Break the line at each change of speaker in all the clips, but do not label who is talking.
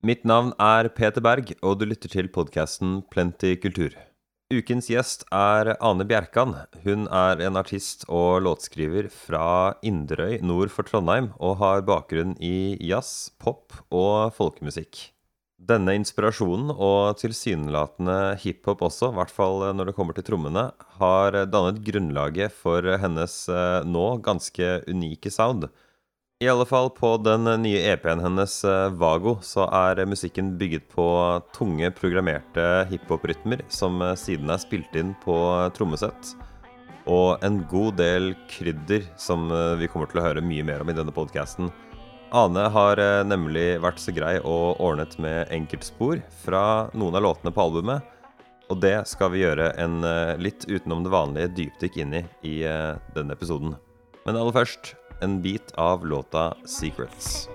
Mitt navn er Peter Berg, og du lytter til podkasten Plenty kultur. Ukens gjest er Ane Bjerkan. Hun er en artist og låtskriver fra Inderøy nord for Trondheim, og har bakgrunn i jazz, pop og folkemusikk. Denne inspirasjonen, og tilsynelatende hiphop også, i hvert fall når det kommer til trommene, har dannet grunnlaget for hennes eh, nå ganske unike sound. I alle fall på den nye EP-en hennes, eh, Vago, så er musikken bygget på tunge, programmerte hiphop-rytmer som eh, siden er spilt inn på trommesett. Og en god del krydder, som vi kommer til å høre mye mer om i denne podkasten. Ane har nemlig vært så grei og ordnet med enkeltspor fra noen av låtene på albumet. Og det skal vi gjøre en litt utenom det vanlige dypdykk inn i i denne episoden. Men aller først en bit av låta 'Secrets'.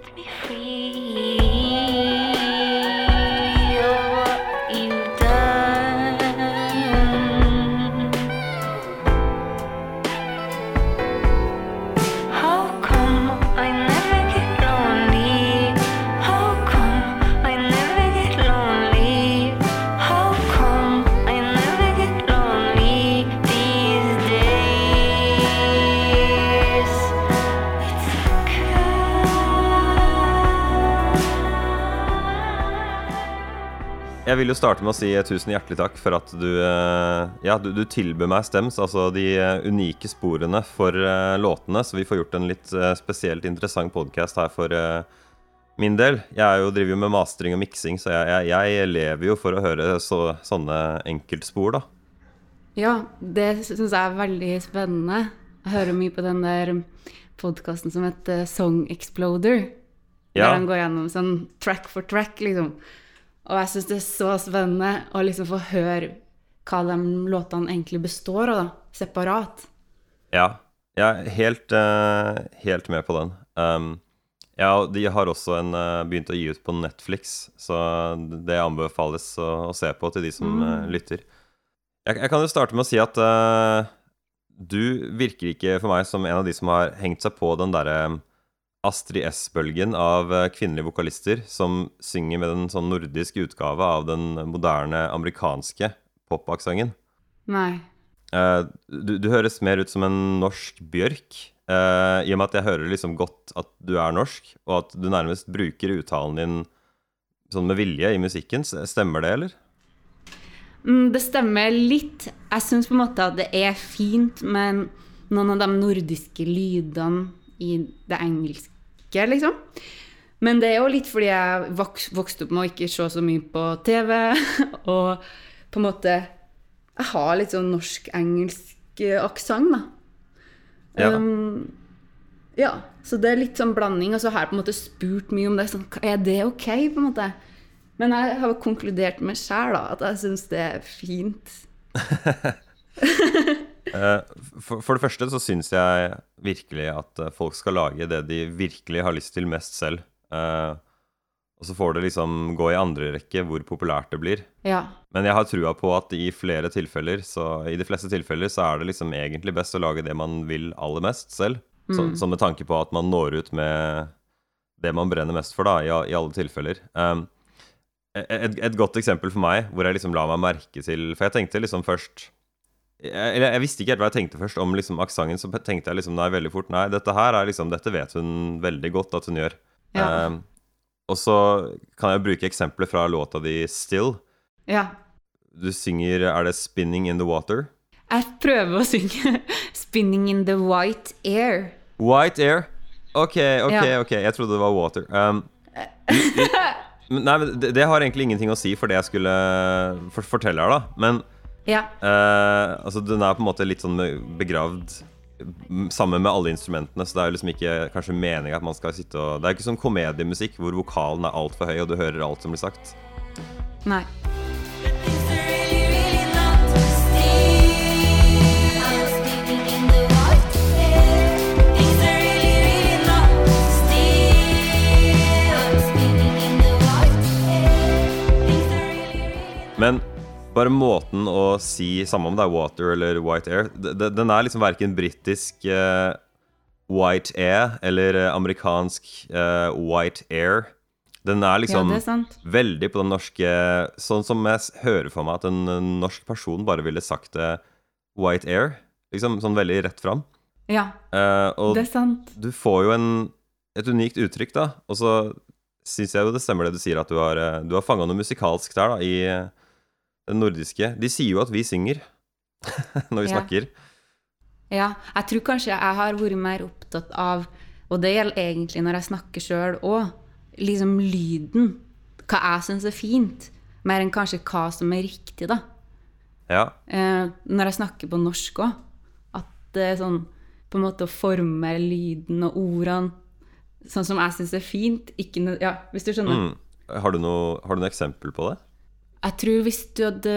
Vil jo starte med å si tusen hjertelig takk for at du, eh, ja, du, du tilbød meg stems, altså de eh, unike sporene for låtene, så vi får gjort en litt spesielt interessant podkast her for min del. Jeg jo, driver jo med mastering og miksing, så jeg, jeg, jeg, lever jo for å høre så, sånne enkeltspor, da.
Ja, det syns jeg er veldig spennende. Jeg hører mye på den der podkasten som heter Song Exploder. Ja. Der han går gjennom sånn track for track, liksom. Og jeg syns det er så spennende å liksom få høre hva de låtene egentlig består av, da. Separat.
Ja. Jeg er helt, uh, helt med på den. Um, ja, de har også en, uh, begynt å gi ut på Netflix, så det anbefales å, å se på til de som mm. uh, lytter. Jeg, jeg, kan jo starte med å si at du virker ikke for meg som en av de som har hengt seg på den derre Astrid S-bølgen av eh, kvinnelige vokalister som synger med en sånn nordisk utgave av den moderne amerikanske popaksenten.
Nei.
Uh, du, du, høres mer ut som en norsk Bjørk, uh, i og med at jeg hører liksom godt at du er norsk, og at du nærmest bruker uttalen din sånn med vilje i musikken. Stemmer det, eller?
Mm, det stemmer litt. Jeg syns på en måte at det er fint med noen av de nordiske lydene i det engelske ikke, liksom. Men det er jo litt fordi jeg vokste opp med å ikke se så mye på TV, og på en måte Jeg har litt sånn norsk-engelsk aksent, da. Ja. Um, ja. Så det er litt sånn blanding. Og så har jeg på en måte spurt mye om det. Sånn, er det ok? på en måte? Men jeg har konkludert med sjæl at jeg syns det er fint.
Eh, for, for, det første så syns jeg virkelig at eh, folk skal lage det de virkelig har lyst til mest selv. Uh, og så får det liksom gå i andre rekke hvor populært det blir.
Ja.
Men jeg har trua på at i flere tilfeller, så i de fleste tilfeller så er det liksom egentlig best å lage det man vil aller mest selv. Mm. Så, så, med tanke på at man når ut med det man brenner mest for, da, i, i alle tilfeller. Um, et, et, godt eksempel for meg, hvor jeg liksom la meg merke til For jeg tenkte liksom først jeg, jeg, visste ikke helt hva jeg tenkte først om liksom aksenten. Så tenkte jeg liksom nei, veldig fort Nei, dette her er liksom Dette vet hun veldig godt at hun gjør. Ja. Um, og så kan jeg bruke eksempler fra låta di 'Still'.
Ja.
Du synger Er det 'Spinning in the Water'?
Jeg prøver å synge 'Spinning in the White Air'.
White Air? OK, OK, ja. ok. Jeg trodde det var water. Um, nei, men det, det, har egentlig ingenting å si for det jeg skulle for, fortelle her, da. Men
ja.
Uh, altså Den er på en måte litt sånn begravd sammen med alle instrumentene, så det er jo liksom ikke kanskje meninga at man skal sitte og Det er ikke sånn komediemusikk hvor vokalen er altfor høy, og du hører alt som blir sagt.
Nei.
Men bare måten å si, samme om det er water eller white air, den er liksom verken britisk uh, white air eller uh, amerikansk uh, white air. Den er liksom
Ja, er
veldig på den norske Sånn som jeg hører for meg at en, norsk person bare ville sagt det white air. Liksom sånn veldig rett fram.
Ja,
uh, og
det er sant.
du får jo en, et unikt uttrykk, da. Og så syns jeg jo det stemmer det du sier, at du har, eh, du har fanga noe musikalsk der, da, i nordiske. De sier jo at vi synger når vi
Ja.
snakker.
Ja, jeg tror kanskje jeg har vært mer opptatt av, og det gjelder egentlig når jeg snakker sjøl òg, liksom lyden. Hva jeg syns er fint, mer enn kanskje hva som er riktig, da.
Ja.
Eh, når jeg snakker på norsk òg. At det er sånn på en måte å forme lyden og ordene sånn som jeg syns er fint. Ikke Ja, hvis du skjønner.
Mm. Har, du noe, har du noe eksempel på det?
Jeg tror hvis du hadde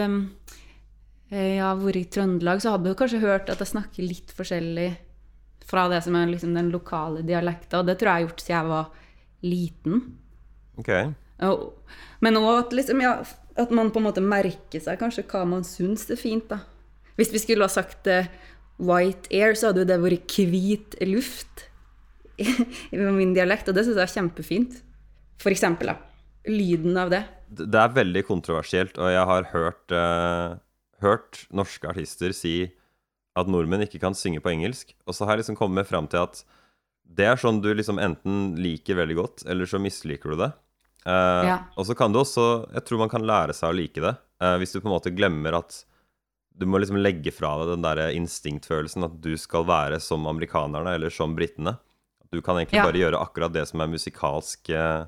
eh, ja, vært i Trøndelag, så hadde du kanskje hørt at jeg snakker litt forskjellig fra det som er liksom den lokale dialekta, og det tror jeg jeg har gjort siden jeg var liten.
Ok.
Og, men òg at, liksom, ja, at man på en måte merker seg kanskje hva man syns er fint. da. Hvis vi skulle ha sagt eh, white air, så hadde jo det vært hvit luft i min dialekt, og det syns jeg er kjempefint. For eksempel, da. Lyden av det.
Det er veldig kontroversielt, og jeg har hørt, uh, hørt norske artister si at nordmenn ikke kan synge på engelsk. Og så har jeg liksom kommet fram til at det er sånn du liksom enten liker veldig godt, eller så misliker du det. Uh,
Ja.
Og så kan du også Jeg tror man kan lære seg å like det. Uh, hvis du på en måte glemmer at du må liksom legge fra deg den der instinktfølelsen at du skal være som amerikanerne eller som britene. Du kan egentlig
Ja.
bare gjøre akkurat det som er musikalsk eh,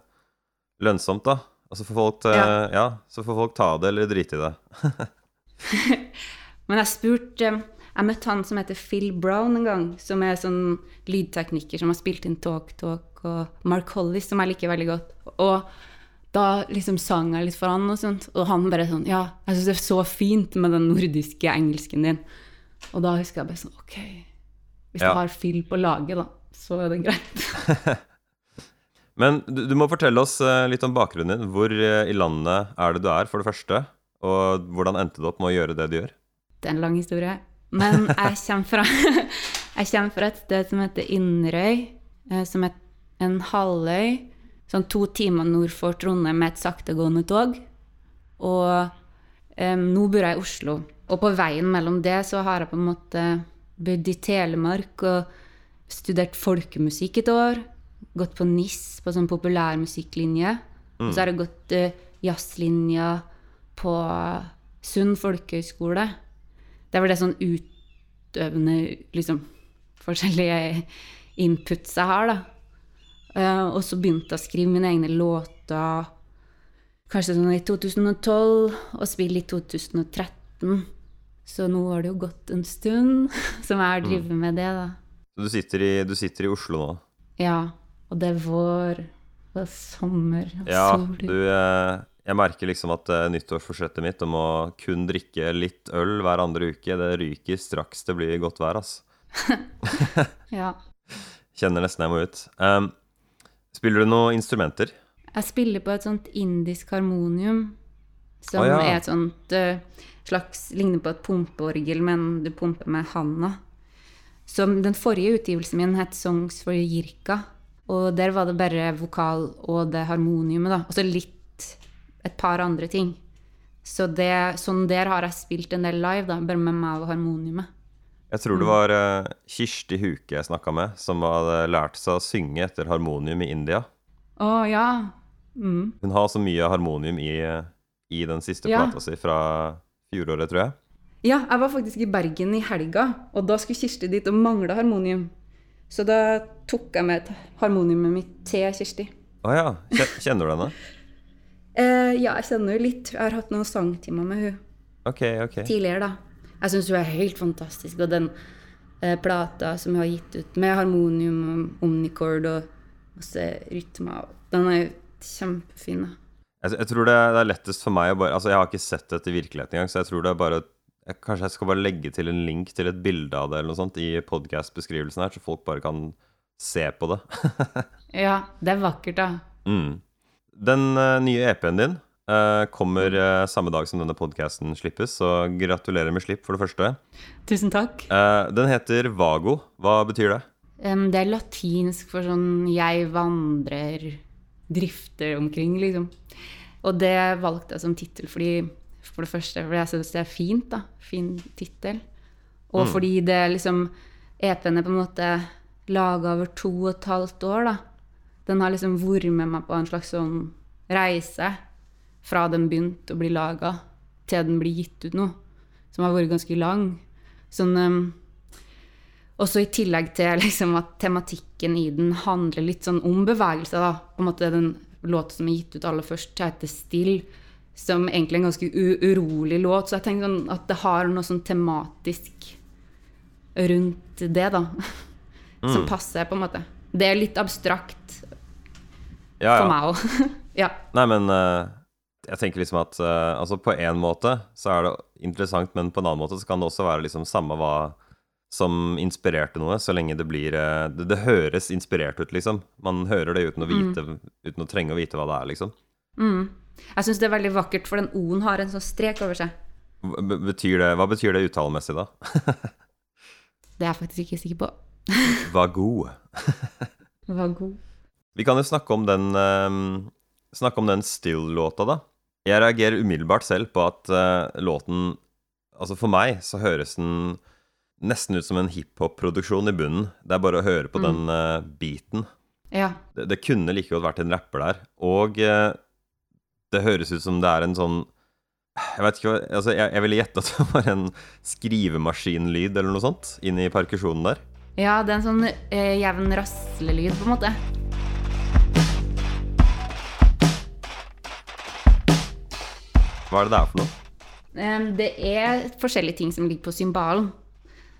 lønnsomt, da. Og så får folk, eh,
Ja.
ja, så får folk ta det eller drite i det.
Men jeg spurte Jeg møtte han som heter Phil Brown en gang, som er sånn lydtekniker som har spilt inn Talk Talk og Mark Hollis, som jeg liker veldig godt. Og da liksom sang jeg litt for han, og sånt, og han bare sånn Ja, jeg syns det er så fint med den nordiske engelsken din. Og da husker jeg bare sånn Ok, hvis
Ja.
du har Phil på laget, da, så er det greit.
Men du, du må fortelle oss eh, litt om bakgrunnen din. Hvor eh, i landet er det du er, for det første? Og hvordan endte du opp med å gjøre det du gjør?
Det er en lang historie. Men jeg kommer fra, jeg kommer fra et sted som heter Inderøy, eh, som er en halvøy, sånn to timer nord for Trondheim med et saktegående tog. Og um, nå bor jeg i Oslo. Og på veien mellom det så har jeg på en måte bodd i Telemark og studert folkemusikk et år. Gått på NIS, på sånn populærmusikklinje. Og så har jeg gått uh, jazzlinja på Sund folkehøgskole. Det var det sånn utøvende liksom, forskjellige inputs jeg har, da. Uh, og så begynte jeg å skrive mine egne låter kanskje sånn i 2012, og spille i 2013. Så nå har det jo gått en stund som jeg har drevet med det, da.
Så du sitter i, du sitter i Oslo nå?
Ja. Og det er vår og sommer og
Ja,
sol.
du eh, Jeg merker liksom at eh, nyttårsforsettet mitt om å kun drikke litt øl hver andre uke, det ryker straks det blir godt vær, altså.
Ja.
Kjenner nesten jeg må ut. Um, spiller du noen instrumenter?
Jeg spiller på et sånt indisk harmonium, som
Å, ja.
er et sånt uh, slags Ligner på et pumpeorgel, men du pumper med handa. Som den forrige utgivelsen min het 'Songs for Jirka', og der var det bare vokal og det harmoniumet, da. Og så litt et par andre ting. Så det, sånn der har jeg spilt en del live, da, bare med meg og harmoniumet.
Jeg tror det var uh, Kirsti Huke jeg snakka med, som hadde lært seg å synge etter harmonium i India.
Å ja. Mm.
Hun har så mye harmonium i, eh, i den siste
Ja.
plata si fra fjoråret, tror jeg.
Ja, jeg var faktisk i Bergen i helga, og da skulle Kirsti dit og mangla harmonium. Så da tok jeg med et harmoniumet mitt til Kirsti.
Å ja. Kjenner du henne?
Eh, ja, jeg kjenner jo litt. Jeg har hatt noen sangtimer med hun
Ok, ok.
tidligere, da. Jeg syns hun er helt fantastisk. Og den eh, plata som hun har gitt ut med harmonium og omnicord og masse rytmer, den er jo kjempefin. da.
Jeg, jeg tror det, det er lettest for meg å bare Altså, jeg har ikke sett dette i virkeligheten engang, så jeg tror det er bare jeg, Kanskje jeg skal bare legge til en link til et bilde av det eller noe sånt i podcast-beskrivelsen her, så folk bare kan se på det.
Ja, det er vakkert, da.
mm. Den uh, nye EP-en din uh, kommer uh, samme dag som denne podcasten slippes, så gratulerer med slipp, for det første.
Tusen takk.
Den heter Vago. Hva betyr det?
Um, det er latinsk for sånn 'jeg vandrer drifter omkring, liksom. Og det valgte jeg som tittel fordi for det første fordi jeg syns det er fint, da. Fin tittel. Og
Mm.
fordi det liksom EP-en er på en måte laga over to og et halvt år, da. Den har liksom vært med meg på en slags sånn reise fra den begynte å bli laga, til den blir gitt ut nå. Som har vært ganske lang. Sånn um, Også i tillegg til liksom at tematikken i den handler litt sånn om bevegelse, da. På en måte den låta som er gitt ut aller først, heter 'Still', som egentlig en ganske urolig låt. Så jeg tenker sånn at det har noe sånn tematisk rundt det, da. Som passer, på en måte. Det er litt abstrakt
Ja,
for meg òg. ja.
Nei, men uh, jeg tenker liksom at uh, Altså, på én måte så er det interessant, men på en annen måte så kan det også være liksom samme hva som inspirerte noe, så lenge det blir eh, det, det høres inspirert ut, liksom. Man hører det uten å vite Uten å trenge å vite hva det er, liksom.
Mm. Jeg syns det er veldig vakkert, for den O-en har en sånn strek over seg.
Betyr det, hva betyr det uttalemessig, da?
Det er jeg faktisk ikke sikker på.
Var god.
Var god.
Vi kan jo snakke om den um, Snakke om den Still-låta, da. Jeg reagerer umiddelbart selv på at uh, låten Altså for meg så høres den nesten ut som en hiphop-produksjon i bunnen. Det er bare å høre på den uh, beaten.
Ja.
Det, det kunne like godt vært en rapper der. Og eh, det høres ut som det er en sånn Jeg vet ikke hva altså jeg, jeg ville gjette at det var en skrivemaskinlyd eller noe sånt inni perkusjonen der.
ja, det er en sånn eh, jevn raslelyd, på en måte.
Hva er det det er for noe?
Det er forskjellige ting som ligger på symbalen,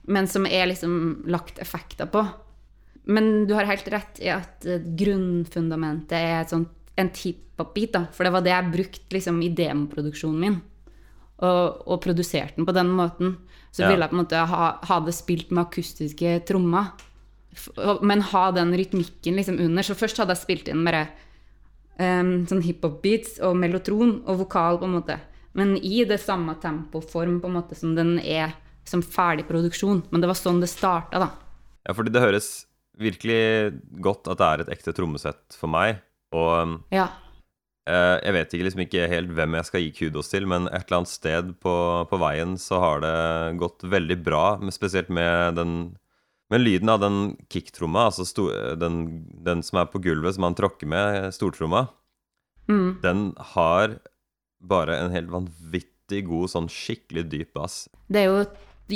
men som er liksom lagt effekter på. Men du har helt rett i at eh, grunnfundamentet er et sånt, en hiphop-bit, da. For det var det jeg brukte liksom, i demoproduksjonen min. Og, og produserte den på den måten. Så
Ja.
ville jeg på en måte ha, ha det spilt med akustiske trommer. Men ha den rytmikken liksom under. Så først hadde jeg spilt inn bare um, sånn hiphop-beats og mellotron og vokal, på en måte. Men i det samme tempoform på en måte som den er som ferdig produksjon. Men det var sånn det starta, da.
Ja, fordi det høres virkelig godt at det er et ekte trommesett for meg. Og
Ja.
eh, jeg vet ikke liksom ikke helt hvem jeg skal gi kudos til, men et eller annet sted på, på veien så har det gått veldig bra, spesielt med den med lyden av den kicktromma, altså sto, den, den som er på gulvet som han tråkker med, stortromma,
Mm.
den har bare en helt vanvittig god, sånn skikkelig dyp bass.
Det er jo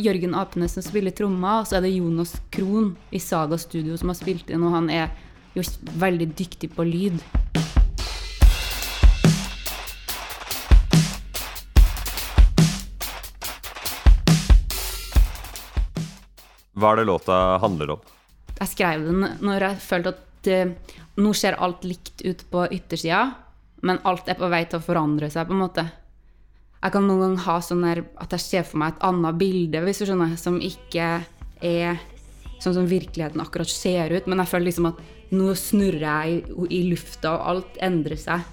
Jørgen Apenes som spiller tromma, og så er det Jonas Krohn i Saga Studio som har spilt inn, og han er jo veldig dyktig på lyd.
Hva er det låta handler om?
Jeg skrev den når jeg følte at uh, nå ser alt likt ut på yttersida, men alt er på vei til å forandre seg, på en måte. Jeg kan noen ganger ha sånn at jeg ser for meg et annet bilde, hvis du skjønner, som ikke er sånn som virkeligheten akkurat ser ut, men jeg føler liksom at nå snurrer jeg i, i lufta, og alt endrer seg.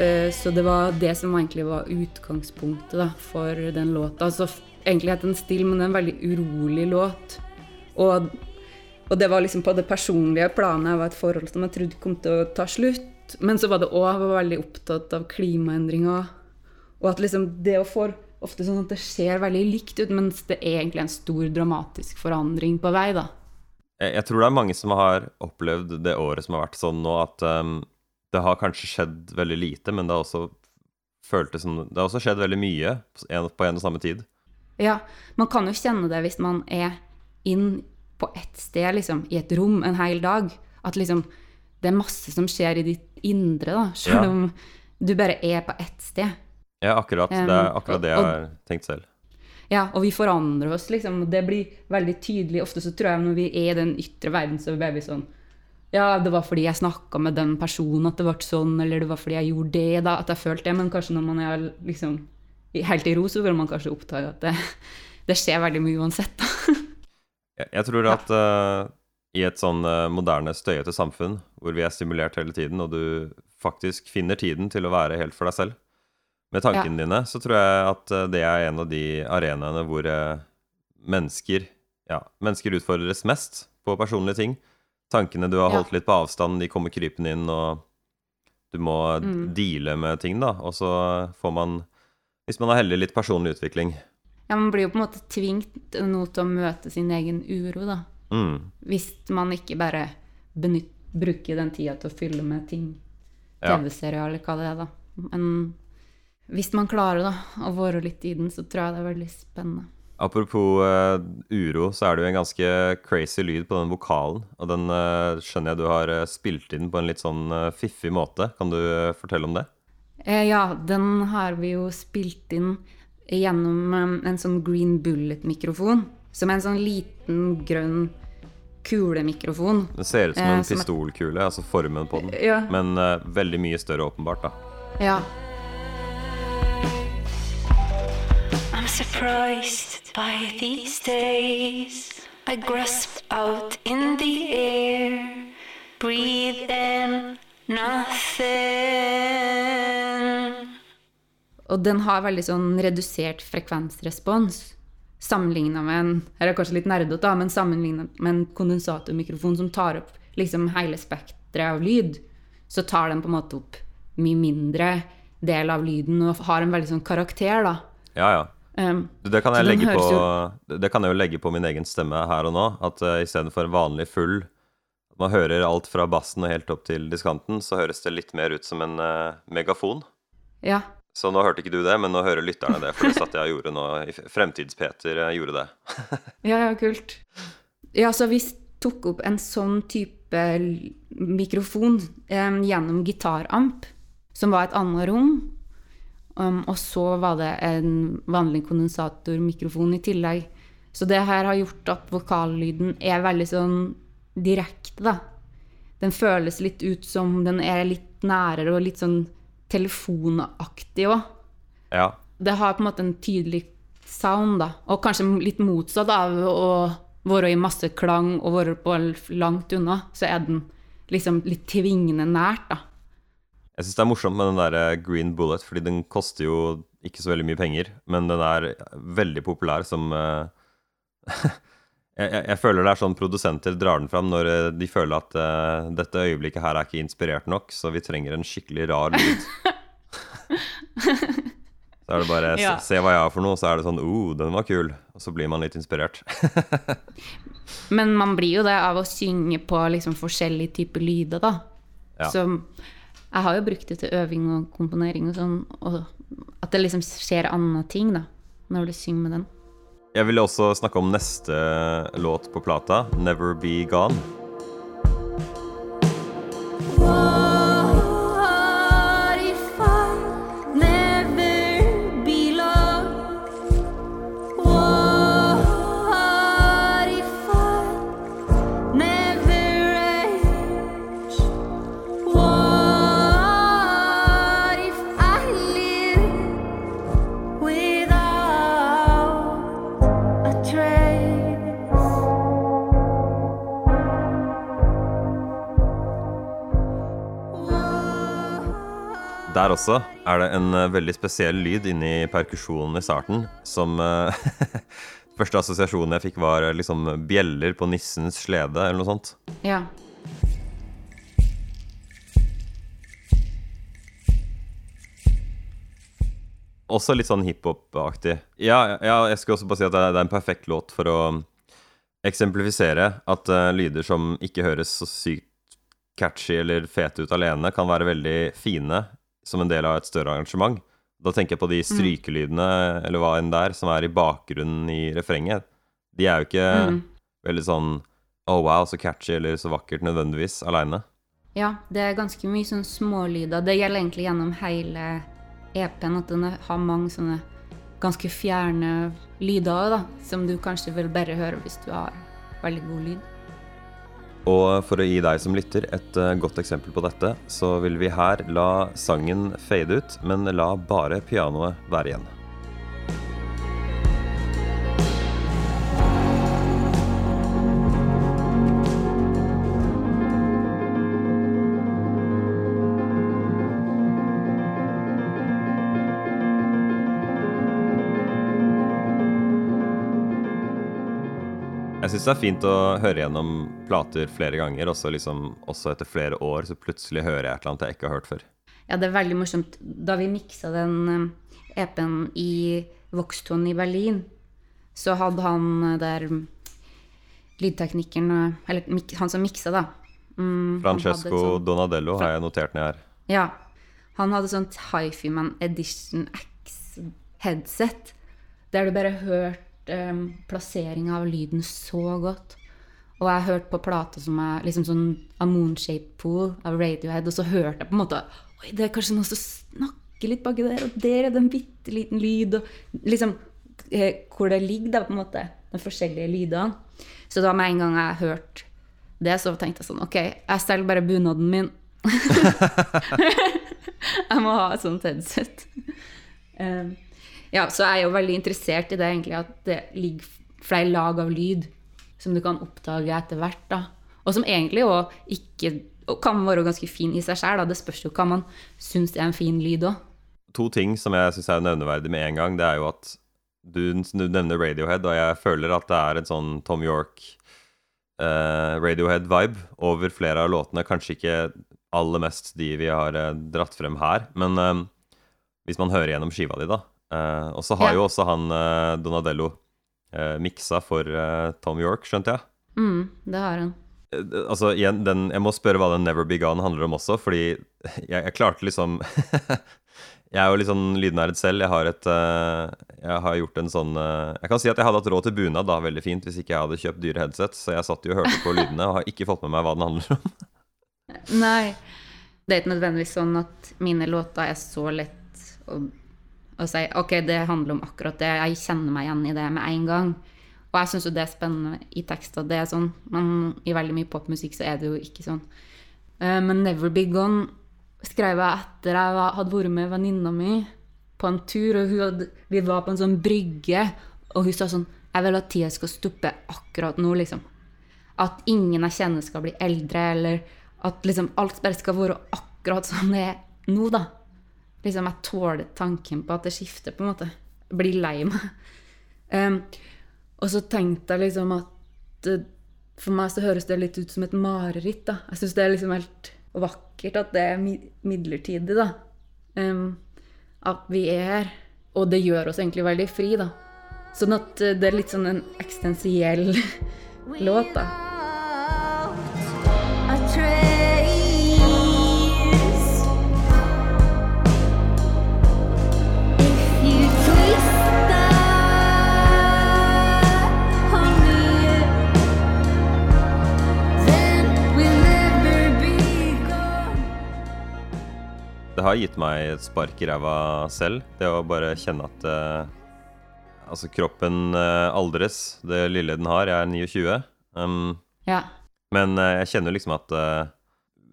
Eh, Så det var det som egentlig var utgangspunktet da, for den låta. Altså, egentlig het den Still, men det er en veldig urolig låt. Og, og det var liksom på det personlige planet. Jeg var et forhold som jeg trodde kom til å ta slutt. Men så var det òg veldig opptatt av klimaendringer. Og at liksom det å få ofte sånn at det ser veldig likt ut, mens det er egentlig en stor dramatisk forandring på vei, da.
Jeg, tror det er mange som har opplevd det året som har vært sånn nå, at um, det har kanskje skjedd veldig lite, men det har også føltes som Det har også skjedd veldig mye på en og samme tid.
Ja, man kan jo kjenne det hvis man er inn på ett sted, liksom, i et rom en hel dag. At liksom det er masse som skjer i ditt indre, da, selv
Ja.
om du bare er på ett sted.
Ja, akkurat. Det er
Um,
akkurat det
og-
jeg har tenkt selv.
Ja, og vi forandrer oss, liksom. og Det blir veldig tydelig. Ofte så tror jeg når vi er i den ytre verden, så blir vi sånn Ja, det var fordi jeg snakka med den personen at det ble sånn, eller det var fordi jeg gjorde det, da, at jeg følte det. Men kanskje når man er liksom helt i ro, så vil man kanskje oppdage at det, det skjer veldig mye uansett, da.
Jeg, tror at uh, i et sånn eh, moderne, støyete samfunn hvor vi er stimulert hele tiden, og du faktisk finner tiden til å være helt for deg selv med tankene dine, så tror jeg at eh, det er en av de arenaene hvor uh, mennesker ja, mennesker utfordres mest på personlige ting. Tankene du har
Ja.
holdt litt på avstand, de kommer krypende inn, og du må
Mm.
deale med ting, da. Og så får man, hvis man er heldig, litt personlig utvikling.
Ja, man blir jo på en måte tvingt noe til å møte sin egen uro, da.
Mm.
Hvis man ikke bare benytt, bruker den tida til å fylle med ting. TV-serier eller hva det er, da. Men hvis man klarer da, å være litt i den, så tror jeg det er veldig spennende.
Apropos uh, uro, så er det jo en ganske crazy lyd på den vokalen. Og den uh, skjønner jeg du har eh, spilt inn på en litt sånn uh, fiffig måte. Kan du fortelle om det?
Eh, ja, den har vi jo spilt inn gjennom eh, en sånn Green Bullet-mikrofon. Som er en sånn liten, grønn kulemikrofon.
Det ser ut som
Eh,
en
som
pistolkule, altså formen på den.
Ja.
Men uh, veldig mye større, åpenbart, da.
Ja.
I'm surprised by these days. I grasp out in the air, breathe in nothing.
Og den har veldig sånn redusert frekvensrespons. Sammenligna med en Her er kanskje litt nerdete, da, men med en kondensatormikrofon som tar opp liksom hele spekteret av lyd, så tar den på en måte opp mye mindre del av lyden og har en veldig sånn karakter, da.
Ja, ja.
Um,
Det kan, jeg på,
høres
det kan jeg jo legge på min egen stemme her og nå. At uh, istedenfor en vanlig full man hører alt fra bassen og helt opp til diskanten, så høres det litt mer ut som en uh, megafon.
ja.
Så nå hørte ikke du det, men nå hører lytterne det. For det satt jeg og gjorde nå. fremtidspeter eh, gjorde det.
Ja, ja, kult. Ja, så vi tok opp en sånn type mikrofon em, gjennom gitaramp, som var et annet rom. Um, og så var det en vanlig kondensatormikrofon i tillegg. Så det her har gjort at vokallyden er veldig sånn direkte, da. Den føles litt ut som den er litt nærere og litt sånn telefonaktig òg
Ja.
det har på en måte en tydelig sound, da. Og kanskje litt motsatt av å være i masse klang og være på langt unna, så er den liksom litt tvingende nært, da.
Jeg syns det er morsomt med den der eh, Green Bullet, fordi den koster jo ikke så veldig mye penger, men den er veldig populær som eh, jeg, jeg, jeg føler det er sånn produsenter drar den fram når eh, de føler at uh, dette øyeblikket her er ikke inspirert nok, så vi trenger en skikkelig rar lyd. så er det bare
Ja.
se, se hva jeg har for noe, så er det sånn oh, den var kul. Og så blir man litt inspirert.
Men man blir jo det av å synge på liksom forskjellige typer lyder, da.
Ja.
Så jeg har jo brukt det til øving og komponering og sånn, og at det liksom skjer andre ting, da, når du synger med den.
Jeg ville også snakke om neste låt på plata, 'Never Be Gone'. Der også er det en eh, veldig spesiell lyd inni perkusjonen i starten, som eh, Første assosiasjonen jeg fikk, var eh, liksom bjeller på nissens slede, eller noe sånt.
Ja.
Også litt sånn hiphop-aktig. Ja, ja, jeg skulle også bare si at det er, er en perfekt låt for å eksemplifisere at uh, lyder som ikke høres så sykt catchy eller fete ut alene, kan være veldig fine som en del av et større arrangement. Da tenker jeg på de strykelydene, eller hva enn det er, som er i bakgrunnen i refrenget. De er jo ikke
Mm.
veldig sånn Oh wow, så catchy eller så vakkert nødvendigvis aleine.
Ja, det er ganske mye sånn smålyder. Det gjelder egentlig gjennom hele EP-en at den har mange sånne ganske fjerne lyder da, som du kanskje vil bare høre hvis du har veldig god lyd.
Og for å gi deg som lytter et eh, godt eksempel på dette, så vil vi her la sangen fade ut, men la bare pianoet være igjen. Syns det er fint å høre gjennom plater flere ganger, også, liksom, også etter flere år, så plutselig hører jeg et eller annet jeg ikke har hørt før.
Ja, det er veldig morsomt. Da vi miksa den eh, EP-en i Voxton i Berlin, så hadde han eh, der lydteknikeren eh, Eller han som miksa, da. mm,
Francesco
sånt-
Donadello har jeg notert ned her.
Ja. Han hadde sånt Hifi-Man Edition X-headset, der du bare hørte um, plasseringa av lyden så godt. Og jeg hørte på plata som er liksom sånn A Moonshape Pool av Radiohead, og så hørte jeg på en måte Oi, det er kanskje noen som snakker litt baki der, og der er det en bitte liten lyd, og liksom eh, Hvor det ligger, da, på en måte, de forskjellige lydene. Så da med en gang jeg hørte det, så tenkte jeg sånn Ok, jeg selger bare bunaden min. jeg må ha et sånt headset. Um, ja, så jeg er jo veldig interessert i det, egentlig, at det ligger flere lag av lyd som du kan oppdage etter hvert. da. Og som egentlig òg ikke og kan være ganske fin i seg sjøl. Det spørs jo hva man syns er en fin lyd òg.
To ting som jeg syns er nevneverdig med en gang, det er jo at du, du nevner Radiohead, og jeg føler at det er en sånn Tom York eh, Radiohead-vibe over flere av låtene. Kanskje ikke aller mest de vi har eh, dratt frem her, men eh, hvis man hører gjennom skiva di, da. Eh, og så har
Ja.
jo også han uh, Donadello uh, miksa for eh, Tom York, skjønte jeg.
Mm, det har han.
Eh, Altså, igjen, den, jeg må spørre hva den Never Be Gone handler om også, fordi jeg, jeg klarte liksom Jeg er jo litt sånn lydnerd selv. Jeg har et eh, Jeg har gjort en sånn eh, Jeg kan si at jeg hadde hatt råd til bunad da, veldig fint, hvis ikke jeg hadde kjøpt dyre headset, så jeg satt jo og hørte på lydene og har ikke fått med meg hva den handler om.
Nei. Det er ikke nødvendigvis sånn at mine låter er så lett å, å si OK, det handler om akkurat det. Jeg kjenner meg igjen i det med en gang. Og jeg syns jo det er spennende i tekster. Det er sånn, men i veldig mye popmusikk så er det jo ikke sånn. Eh, Men 'Never Be Gone' skrev jeg etter jeg hadde vært med venninna mi på en tur, og hadde, vi var på en sånn brygge, og hun sa sånn 'Jeg vil at tida skal stoppe akkurat nå', liksom. At ingen jeg kjenner skal bli eldre, eller at liksom alt bare skal være akkurat som det er nå, da. Liksom, jeg tåler tanken på at det skifter, på en måte. Jeg blir lei meg. Um, og så tenkte jeg liksom at eh, for meg så høres det litt ut som et mareritt, da. Jeg syns det er liksom helt vakkert at det er midlertidig, da. Um, at vi er her. Og det gjør oss egentlig veldig fri, da. Sånn at eh, det er litt sånn en eksistensiell låt, da.
Det har gitt meg et spark i ræva selv, det å bare kjenne at uh, Altså, kroppen uh, aldres, det lille den har. Jeg er 29. Um,
Ja.
Men uh, jeg kjenner liksom at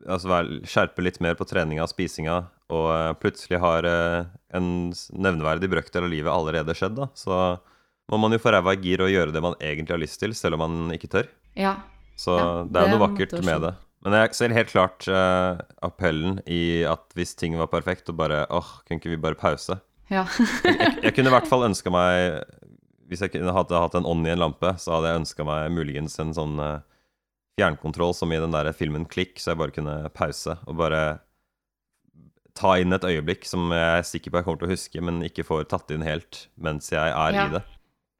Altså skjerpe litt mer på treninga og spisinga, og plutselig har en nevneverdig brøkdel av livet allerede skjedd, da. Så må man jo få ræva i gir og gjøre det man egentlig har lyst til, selv om man ikke tør.
ja.
Så
Ja,
det er noe
er
vakkert med det. Men jeg ser helt klart uh, appellen i at hvis ting var perfekt, og bare åh, kunne ikke vi bare pause?
Ja.
Jeg kunne i hvert fall ønska meg Hvis jeg kunne hadde hatt en ånd i en lampe, så hadde jeg ønska meg muligens en sånn uh, fjernkontroll som i den der filmen Klikk, så jeg bare kunne pause og bare ta inn et øyeblikk som jeg er sikker på jeg kommer til å huske, men ikke får tatt inn helt mens jeg er
Ja.
i det.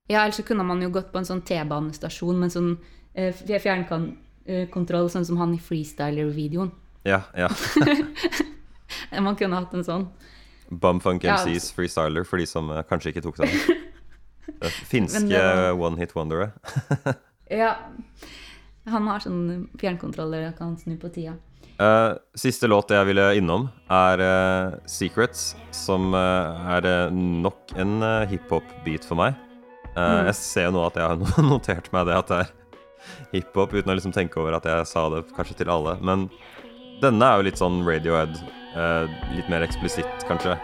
Ja, ellers så kunne man jo gått på en sånn T-banestasjon med en sånn eh, fj- fjernkontroll, sånn som han i freestyler-videoen.
Ja, ja.
Man kunne hatt en sånn.
Bumfunk
Ja,
MCs freestyler, for de som eh, kanskje ikke tok den. Det Finske
var-
one hit wondere.
Ja. Han har sånn fjernkontroller jeg kan snu på tida.
Uh, siste låt jeg ville innom, er uh, 'Secrets', som uh, er eh, nok en hiphop-beat for meg. Mm. Jeg ser jo nå at jeg har notert meg det at det er hiphop, uten å liksom tenke over at jeg sa det kanskje til alle. Men denne er jo litt sånn Radiohead. eh, litt mer eksplisitt, kanskje.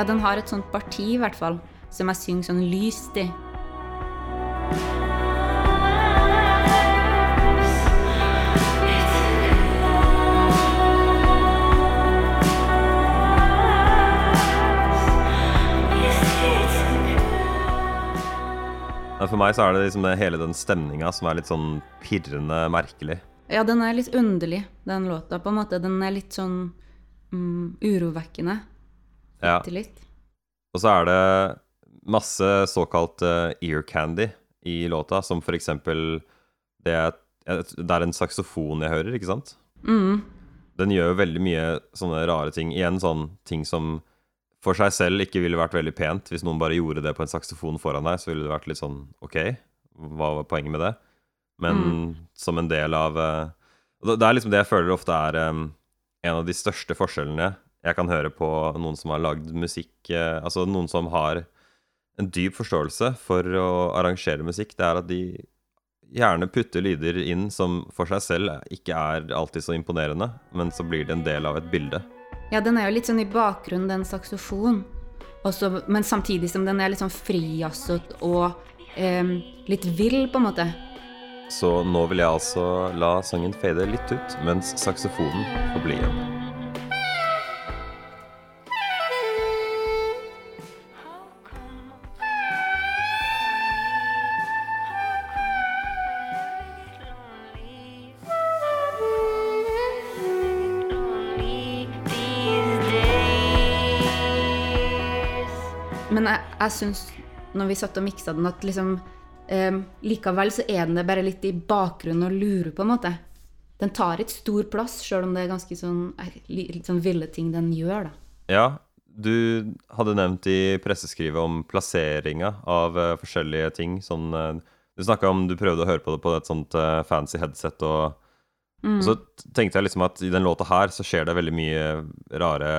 Ja, den har et sånt parti, i hvert fall, som jeg synger sånn lyst i.
For meg så er det liksom hele den stemninga som er litt sånn pirrende merkelig.
Ja, den er litt underlig, den låta, på en måte. Den er litt sånn mm, urovekkende.
Ja.
Bitte litt.
Og så er det masse såkalt uh, ear candy i låta, som for eksempel det er, det er en saksofon jeg hører, ikke sant?
Mm.
Den gjør jo veldig mye sånne rare ting. Igjen sånn ting som for seg selv ikke ville vært veldig pent. Hvis noen bare gjorde det på en saksofon foran deg, så ville det vært litt sånn OK, hva var poenget med det? Men som en del av uh, Det det er liksom det jeg føler ofte er um, en av de største forskjellene jeg kan høre på noen som har lagd musikk eh, Altså noen som har en dyp forståelse for å arrangere musikk. Det er at de gjerne putter lyder inn som for seg selv ikke er alltid så imponerende, men så blir det en del av et bilde.
Ja, den er jo litt sånn i bakgrunnen, den saksofonen. Også, men samtidig som den er litt sånn frijazzet og eh, litt vill, på en måte.
Så nå vil jeg altså la sangen fade litt ut, mens saksofonen får bli igjen.
Jeg, syns, når vi satt og miksa den, at liksom em, Likevel så er den det bare litt i bakgrunnen og lurer, på en måte. Den tar ikke stor plass, sjøl om det er ganske sånn, eh, litt sånn ville ting den gjør, da.
Ja, du hadde nevnt i presseskrivet om plasseringa av uh, forskjellige ting. Sånn, uh, du snakka om du prøvde å høre på det på et sånt uh, fancy headset, og, og så tenkte jeg liksom at i den låta her så skjer det veldig mye rare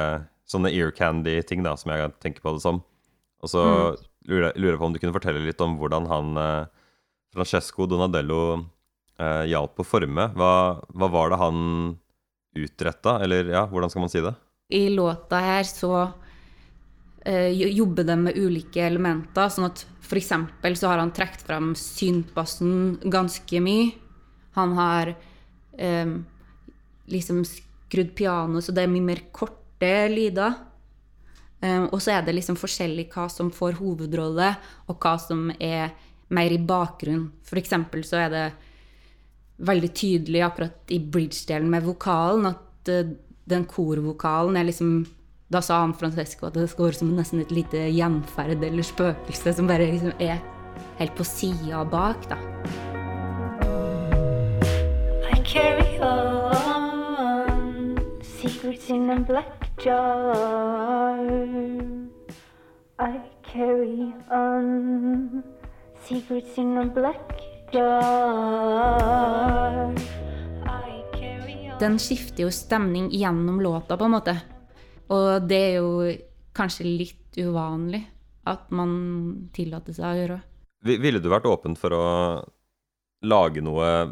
sånne ear candy-ting, da, som jeg tenker på det som. Og så jeg, lurer jeg på om du kunne fortelle litt om hvordan han eh, Francesco Donadello eh, hjalp å forme. Hva, hva var det han utretta, eller ja, hvordan skal man si det?
I låta her så eh, jobber de med ulike elementer, sånn at eksempel så har han trukket fram syntbassen ganske mye. Han har eh, liksom skrudd pianoet så det er mye mer korte lyder. Eh, og så er det liksom forskjellig hva som får hovedrolle, og hva som er mer i bakgrunnen. Eksempel så er det veldig tydelig akkurat i bridge-delen med vokalen at eh, den korvokalen er liksom Da sa han Francesco at det skal være som nesten et lite gjenferd eller spøkelse som bare liksom er helt på sida bak, da.
Secrets in a black jar. I carry on secrets in a black jar. I carry on.
Den skifter jo stemning gjennom låta, på en måte. Og det er jo kanskje litt uvanlig at man tillater seg å gjøre.
Vi- Ville du vært åpen for å lage noe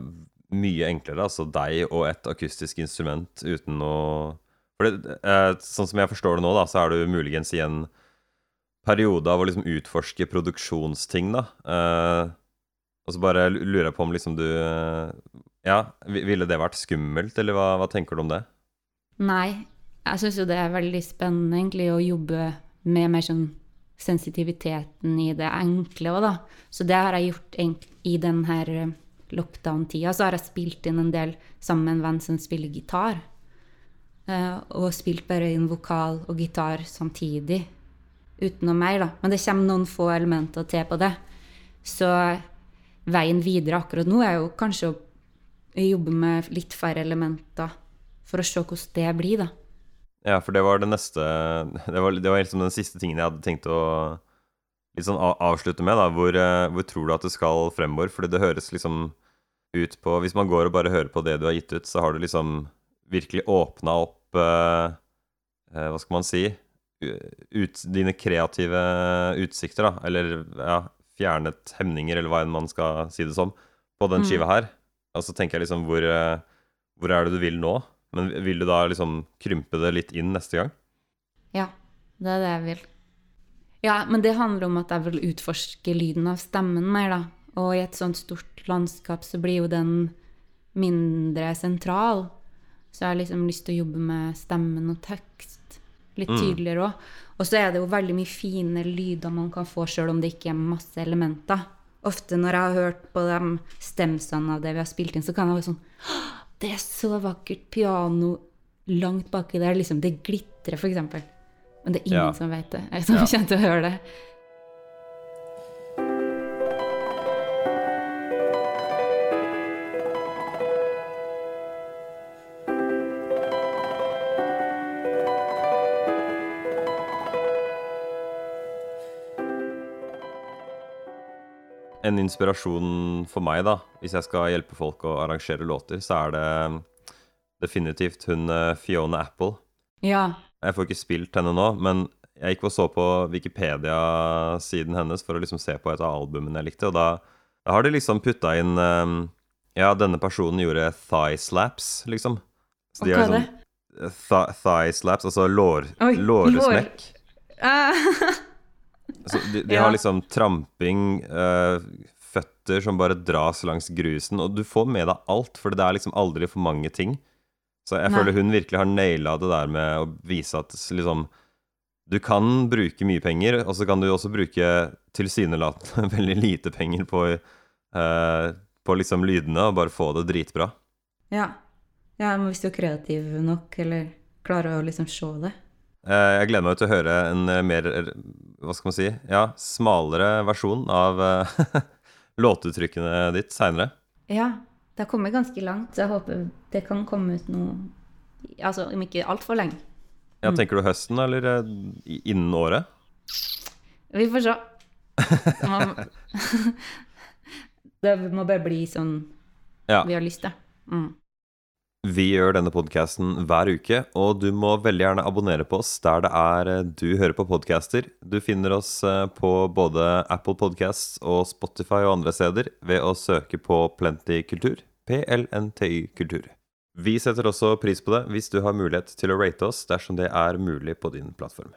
mye enklere, altså deg og et akustisk instrument uten å For det, eh, sånn som jeg forstår det nå, da, så er du muligens i en periode av å liksom utforske produksjonsting, da. Eh, og så bare lurer jeg på om liksom du eh, Ja, ville det vært skummelt, eller hva, hva tenker du om det?
Nei, jeg syns jo det er veldig spennende egentlig å jobbe med mer sånn sensitiviteten i det enkle òg, da. Så det har jeg gjort i den her eh, lockdown-tida. Så har jeg spilt inn en del sammen med en venn som spiller gitar. Eh, og spilt bare inn vokal og gitar samtidig. Uten meg, da. Men det kommer noen få elementer til på det. Så veien videre akkurat nå er jo kanskje å jobbe med litt færre elementer for å se hvordan det blir, da.
Ja, for det var det neste Det var, det var liksom den siste tingen jeg hadde tenkt å litt sånn avslutte med. da Hvor, eh, hvor tror du at det skal fremover? Fordi det høres liksom ut på Hvis man går og bare hører på det du har gitt ut, så har du liksom virkelig åpna opp eh, eh, Hva skal man si? Ut, dine kreative utsikter, da. Eller ja, fjernet hemninger, eller hva enn man skal si det som, på den
Mm.
skiva her. Og så tenker jeg liksom hvor, eh, hvor er det du vil nå? Men vil du da liksom krympe det litt inn neste gang?
Ja, det er det jeg vil. Ja, men det handler om at jeg vil utforske lyden av stemmen mer, da. Og i et sånt stort landskap så blir jo den mindre sentral. Så jeg har liksom lyst til å jobbe med stemmen og tekst litt tydeligere òg. Og så er det jo veldig mye fine lyder man kan få sjøl om det ikke er masse elementer. Ofte når jeg har hørt på de stemsene av det vi har spilt inn, så kan jeg være sånn Det er så vakkert piano langt baki der. Liksom, det glitrer, eksempel. Men det er ingen
Ja.
som vet det. Jeg som
Ja.
kommer til å høre det.
En inspirasjon for meg, da, hvis jeg skal hjelpe folk å arrangere låter, så er det definitivt hun eh, Fiona Apple.
Ja.
Jeg får ikke spilt henne nå, men jeg gikk og så på Wikipedia-siden hennes for å liksom se på et av albumene jeg likte, og da, da har de liksom putta inn um, Ja, denne personen gjorde thigh slaps, liksom. Så de
hva er det?
sånn th Thigh slaps, altså lår,
Oi,
låresmekk.
Lår.
Så de, de
Ja.
har liksom tramping, uh, føtter som bare dras langs grusen, og du får med deg alt, for det er liksom aldri for mange ting. Så jeg
Nei.
føler hun virkelig har naila det der med å vise at liksom Du kan bruke mye penger, og så kan du også bruke tilsynelatende veldig lite penger på, eh, på liksom lydene, og bare få det dritbra.
ja. ja, men hvis du er kreativ nok, eller klarer å liksom se det.
Eh, jeg gleder meg til å høre en eh, mer, hva skal man si, ja, smalere versjon av eh, låtuttrykkene ditt seinere.
Ja, det har kommet ganske langt, så jeg håper det kan komme ut noe Altså om ikke altfor lenge.
Ja, tenker du høsten, eller eh, innen året?
Vi får se. Det må bare bli sånn
Ja.
vi har lyst til. Mm.
Vi gjør denne podkasten hver uke, og du må veldig gjerne abonnere på oss der det er eh, du hører på podcaster. Du finner oss eh, på både Apple Podcasts og Spotify og andre steder ved å søke på Plenty Kultur. PLNTY Kultur. Vi setter også pris på det hvis du har mulighet til å rate oss dersom det er mulig på din plattform.